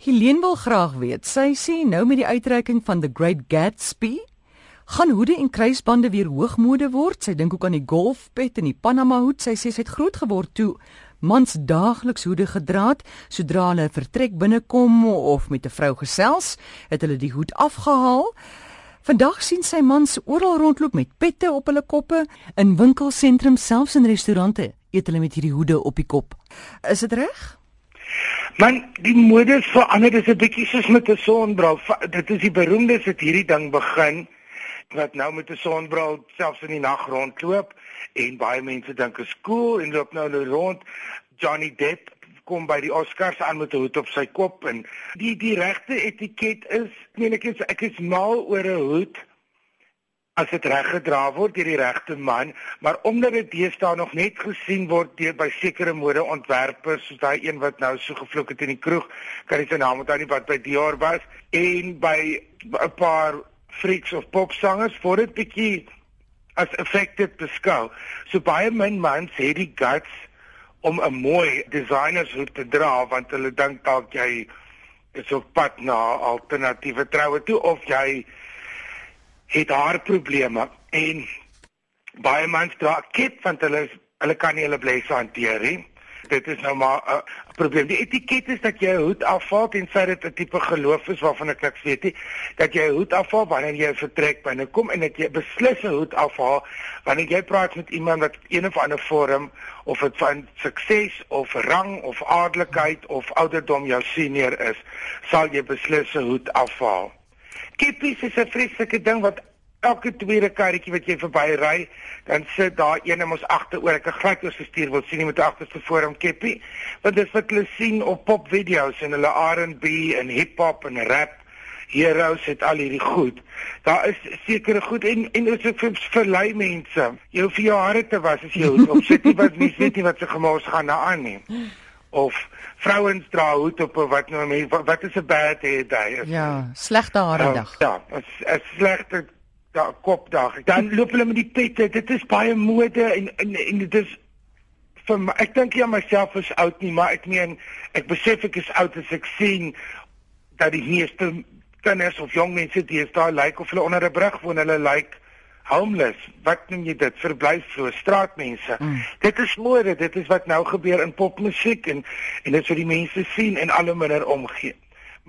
Helene wil graag weet. Sy sê nou met die uitreiking van The Great Gatsby gaan hoede en kruisbande weer hoogmode word. Sy dink ook aan die golfpet en die Panama hoed. Sy sê sy het groot geword toe mans daagliks hoede gedra het sodra hulle vertrek binnekom of met 'n vrou gesels, het hulle die hoed afgehaal. Vandag sien sy mans oral rondloop met pette op hulle koppe in winkelsentrums, selfs in restaurante eet hulle met hierdie hoede op die kop. Is dit reg? Man, die mode verander, is 'n bietjie soos met 'n sonbril. Dit is die beroemde sit hierdie ding begin wat nou met 'n sonbril selfs in die nag rondloop en baie mense dink is cool en loop nou nou rond. Johnny Depp kom by die Oscars aan met 'n hoed op sy kop en die die regte etiket is, meen ek is ek is mal oor 'n hoed as dit reg gedra word deur die regte man, maar omdat dit deesdae nog net gesien word deur by sekere modeontwerpers soos daai een wat nou so gevloek het in die kroeg, kan ek sy naam onthou nie wat by Dior was en by 'n paar freaks of popsangers vir dit bietjie as effective beskou. So baie min mans het die guts om 'n mooi designers hoed te dra want hulle dink dalk jy is op pad na alternatiewe troue toe of jy het haar probleme en baie mans dra kit want hulle hulle kan nie hulle blesse hanteer nie dit is nou maar 'n uh, probleem. Die etiket is dat jy 'n hoed afval en sê dit 'n tipe geloof is waarvan ek niks weet nie, dat jy 'n hoed afval wanneer jy vertrek binne kom en dat jy beslis 'n hoed afhaal wanneer jy praat met iemand wat een of ander vorm of dit van sukses of rang of adellikheid of ouderdom jou senior is, sal jy beslis 'n hoed afhaal. Kippies is 'n vreeslike ding wat elke tweede karretjie wat jy verby ry, dan sit daar een mos agteroor. Ek glad oor gestuur wil sien jy met agterste voor hom keppie. Want dis wat hulle sien op popvideo's en hulle R&B en hip-hop en rap heroes het al hierdie goed. Daar is sekere goed en en dit is vir verlei mense. Jou vir jou hare te was as jy op sit, wat nie weet nie wat se gemors gaan na aan nie. Of vrouens dra hoed op wat nou mense wat is 'n bad hair day? Ja, slegte hare dag. Ja, 'n slegte da kopdag. Dan loop hulle met die pette. Dit is baie mode en en, en dit is vir my, ek dink ja myself is oud nie, maar ek meen ek besef ek is oud as ek sien dat die meeste kinders of jong mense die is daar lyk like, of hulle onder 'n brug woon, hulle lyk like homeless. Wat noem jy dit? Verblyfloos, straatmense. Mm. Dit is mode, dit is wat nou gebeur in popmusiek en en dit is wat die mense sien en al hoe minder omgee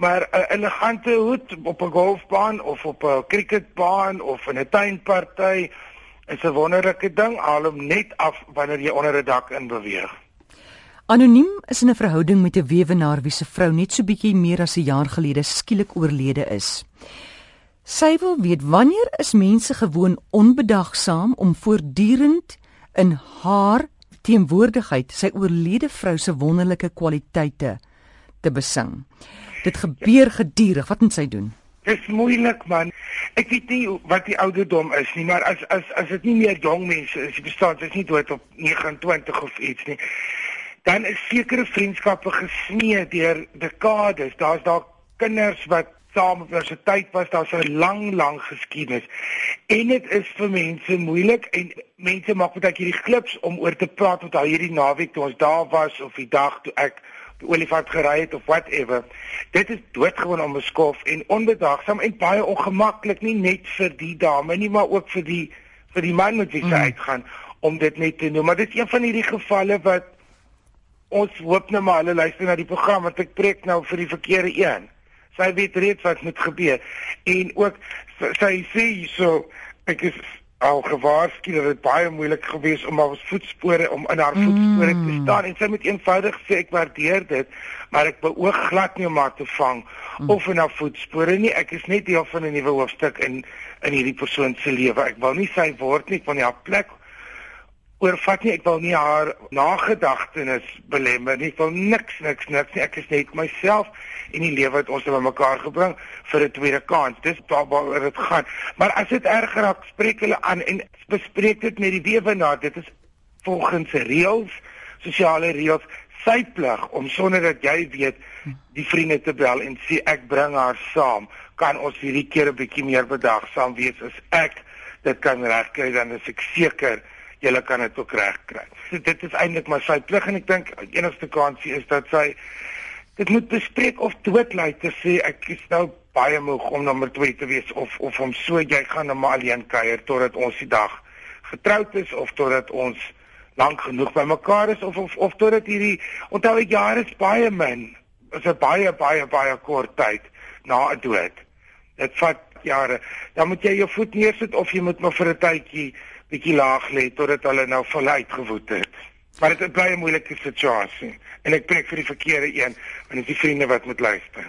maar 'n elegante hoed op 'n golfbaan of op 'n cricketbaan of in 'n tuinparty is 'n wonderlike ding al hom net af wanneer jy onder 'n dak in beweeg. Anoniem is in 'n verhouding met 'n weewenaar wie se vrou net so bietjie meer as 'n jaar gelede skielik oorlede is. Sy wil weet wanneer is mense gewoon onbedagsaam om voortdurend in haar teenwoordigheid sy oorlede vrou se wonderlike kwaliteite te besing. Dit gebeur gedurig. Wat moet sy doen? Dis moeilik man. Ek weet nie wat die ouderdom is nie, maar as as as dit nie meer jong mense is, jy verstaan, dit is nie dood op 29 of iets nie. Dan is sekere vriendskappe gesmee deur dekades. Daar's daar kinders wat saam op universiteit was, daar's 'n lang lang geskiedenis. En dit is vir mense moeilik en mense maak baie keer die klips om oor te praat al hierdie naweek toe ons daar was of die dag toe ek die olifant gery het of whatever. Dit is doodgewoon onbeskof en onbedagsaam en baie ongemaklik nie net vir die dame nie, maar ook vir die vir die man met wie sy mm. uitgaan om dit net te doen. Maar dit is een van hierdie gevalle wat ons hoop nou maar hulle luister na die program want ek preek nou vir die verkeerde een. Sy weet reeds wat moet gebeur en ook sy sê so ek is al gewaarsku dat dit baie moeilik gewees om haar voetspore om in haar voetspore mm. te staan en sy moet eenvoudig sê ek waardeer dit maar ek beoog glad nie om haar te vang mm. of in haar voetspore nie ek is net deel van 'n nuwe hoofstuk in in hierdie persoon se lewe ek wil nie sy word nie van haar plek oorvat nie ek wil nie haar nagedagtenis belemmer nie. Ek wil niks niks niks nie. Ek is net myself en die lewe wat ons het bymekaar gebring vir 'n tweede kans. Dis waar dit gaan. Maar as dit erger raak spreek hulle aan en bespreek dit met die weewenaar dit is volgens reëls sosiale reëls sy plig om sonder dat jy weet die vriende te bel en sê ek bring haar saam. Kan ons hierdie keer 'n bietjie meer bedagsaam wees as ek dit kan regkry dan is ek seker julle kan dit ook reg kry. So dit is eintlik maar sy plig en ek dink enigste kansie is dat sy dit moet bespreek of doodlei te sê ek is nou baie moeg om nommer 2 te wees of of om so jy gaan nou maar alleen kuier totdat ons die dag getroud is of totdat ons lank genoeg by mekaar is of of of totdat hierdie onthou ek jare is baie min is 'n baie baie baie kort tyd na 'n dood dit vat jare dan moet jy jou voet neersit of jy moet maar vir 'n tydjie bietjie laag lê totdat hulle nou voluit gewoed het. Maar dit is baie moeilike situasie en ek preek vir die verkeerde een want dit is die vriende wat moet luister